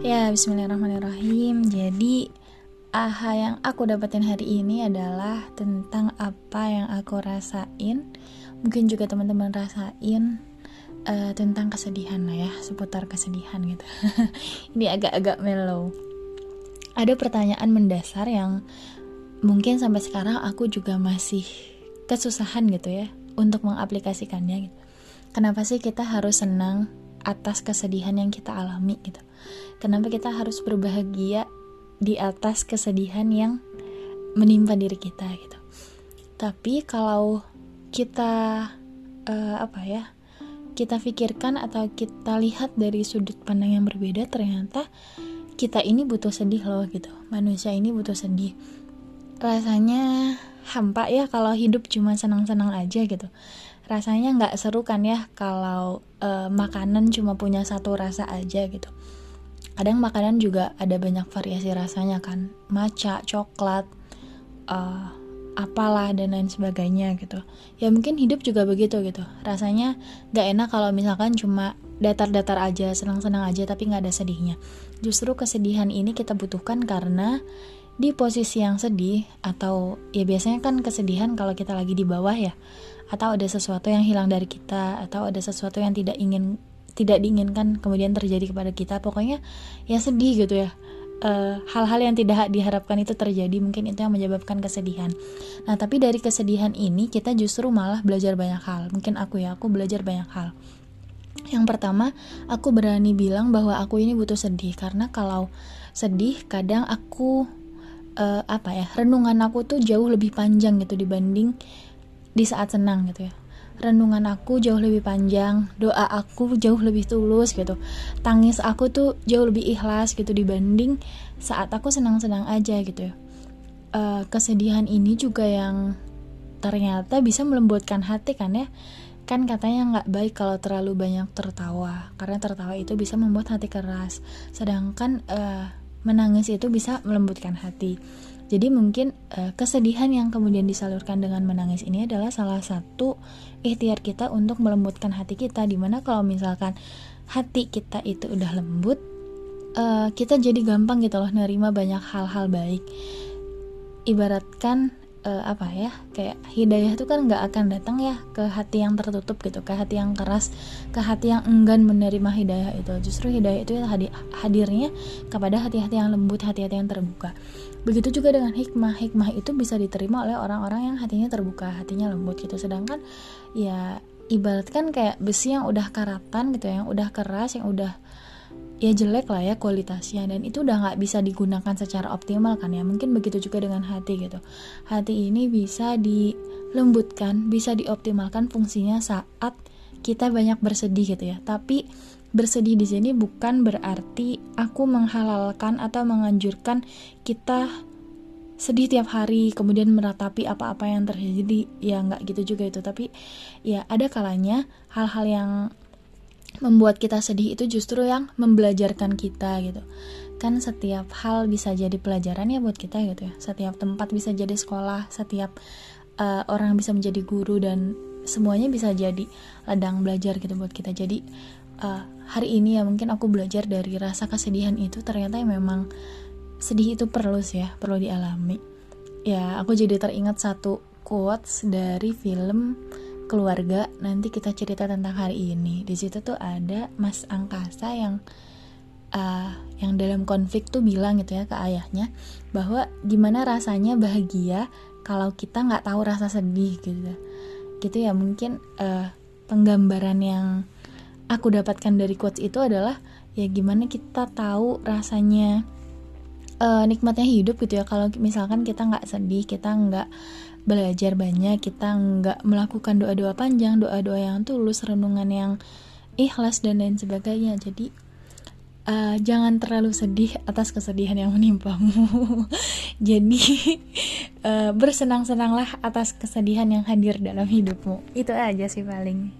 Ya, bismillahirrahmanirrahim. Jadi, aha yang aku dapetin hari ini adalah tentang apa yang aku rasain. Mungkin juga teman-teman rasain uh, tentang kesedihan lah ya, seputar kesedihan gitu. ini agak-agak mellow. Ada pertanyaan mendasar yang mungkin sampai sekarang aku juga masih kesusahan gitu ya untuk mengaplikasikannya gitu. Kenapa sih kita harus senang atas kesedihan yang kita alami gitu? Kenapa kita harus berbahagia di atas kesedihan yang menimpa diri kita gitu. Tapi kalau kita uh, apa ya? Kita pikirkan atau kita lihat dari sudut pandang yang berbeda ternyata kita ini butuh sedih loh gitu. Manusia ini butuh sedih. Rasanya hampa ya kalau hidup cuma senang-senang aja gitu rasanya nggak seru kan ya kalau uh, makanan cuma punya satu rasa aja gitu. Kadang makanan juga ada banyak variasi rasanya kan. Maca coklat uh, apalah dan lain sebagainya gitu. Ya mungkin hidup juga begitu gitu. Rasanya gak enak kalau misalkan cuma datar-datar aja senang-senang aja tapi nggak ada sedihnya. Justru kesedihan ini kita butuhkan karena di posisi yang sedih atau ya biasanya kan kesedihan kalau kita lagi di bawah ya. Atau ada sesuatu yang hilang dari kita atau ada sesuatu yang tidak ingin tidak diinginkan kemudian terjadi kepada kita. Pokoknya ya sedih gitu ya. Eh, hal-hal uh, yang tidak diharapkan itu terjadi mungkin itu yang menyebabkan kesedihan. Nah tapi dari kesedihan ini kita justru malah belajar banyak hal. Mungkin aku ya aku belajar banyak hal. Yang pertama aku berani bilang bahwa aku ini butuh sedih. Karena kalau sedih kadang aku uh, apa ya renungan aku tuh jauh lebih panjang gitu dibanding di saat senang gitu ya renungan aku jauh lebih panjang, doa aku jauh lebih tulus gitu. Tangis aku tuh jauh lebih ikhlas gitu dibanding saat aku senang-senang aja gitu ya. Uh, kesedihan ini juga yang ternyata bisa melembutkan hati kan ya. Kan katanya nggak baik kalau terlalu banyak tertawa, karena tertawa itu bisa membuat hati keras. Sedangkan uh, menangis itu bisa melembutkan hati. Jadi mungkin uh, kesedihan yang kemudian disalurkan dengan menangis ini adalah salah satu ikhtiar kita untuk melembutkan hati kita di mana kalau misalkan hati kita itu udah lembut uh, kita jadi gampang gitu loh nerima banyak hal-hal baik. Ibaratkan uh, apa ya kayak hidayah itu kan nggak akan datang ya ke hati yang tertutup gitu ke hati yang keras ke hati yang enggan menerima hidayah itu. Justru hidayah itu hadir, hadirnya kepada hati-hati yang lembut hati-hati yang terbuka. Begitu juga dengan hikmah. Hikmah itu bisa diterima oleh orang-orang yang hatinya terbuka hatinya lembut gitu. Sedangkan ya ibaratkan kayak besi yang udah karatan gitu yang udah keras yang udah ya jelek lah ya kualitasnya. Dan itu udah nggak bisa digunakan secara optimal kan ya. Mungkin begitu juga dengan hati gitu. Hati ini bisa dilembutkan bisa dioptimalkan fungsinya saat kita banyak bersedih gitu ya. Tapi bersedih di sini bukan berarti aku menghalalkan atau menganjurkan kita sedih tiap hari kemudian meratapi apa-apa yang terjadi. Ya nggak gitu juga itu. Tapi ya ada kalanya hal-hal yang membuat kita sedih itu justru yang membelajarkan kita gitu. Kan setiap hal bisa jadi pelajaran ya buat kita gitu ya. Setiap tempat bisa jadi sekolah setiap uh, orang bisa menjadi guru dan semuanya bisa jadi ladang belajar gitu buat kita. Jadi uh, hari ini ya mungkin aku belajar dari rasa kesedihan itu ternyata memang sedih itu perlu sih ya perlu dialami. Ya aku jadi teringat satu quotes dari film keluarga nanti kita cerita tentang hari ini. Di situ tuh ada Mas Angkasa yang uh, yang dalam konflik tuh bilang gitu ya ke ayahnya bahwa gimana rasanya bahagia kalau kita nggak tahu rasa sedih gitu. Gitu ya mungkin uh, penggambaran yang aku dapatkan dari quotes itu adalah ya gimana kita tahu rasanya uh, nikmatnya hidup gitu ya. Kalau misalkan kita nggak sedih kita nggak belajar banyak kita nggak melakukan doa-doa panjang doa-doa yang tulus renungan yang ikhlas dan lain sebagainya. Jadi uh, jangan terlalu sedih atas kesedihan yang menimpamu. Jadi uh, bersenang-senanglah atas kesedihan yang hadir dalam hidupmu. Itu aja sih paling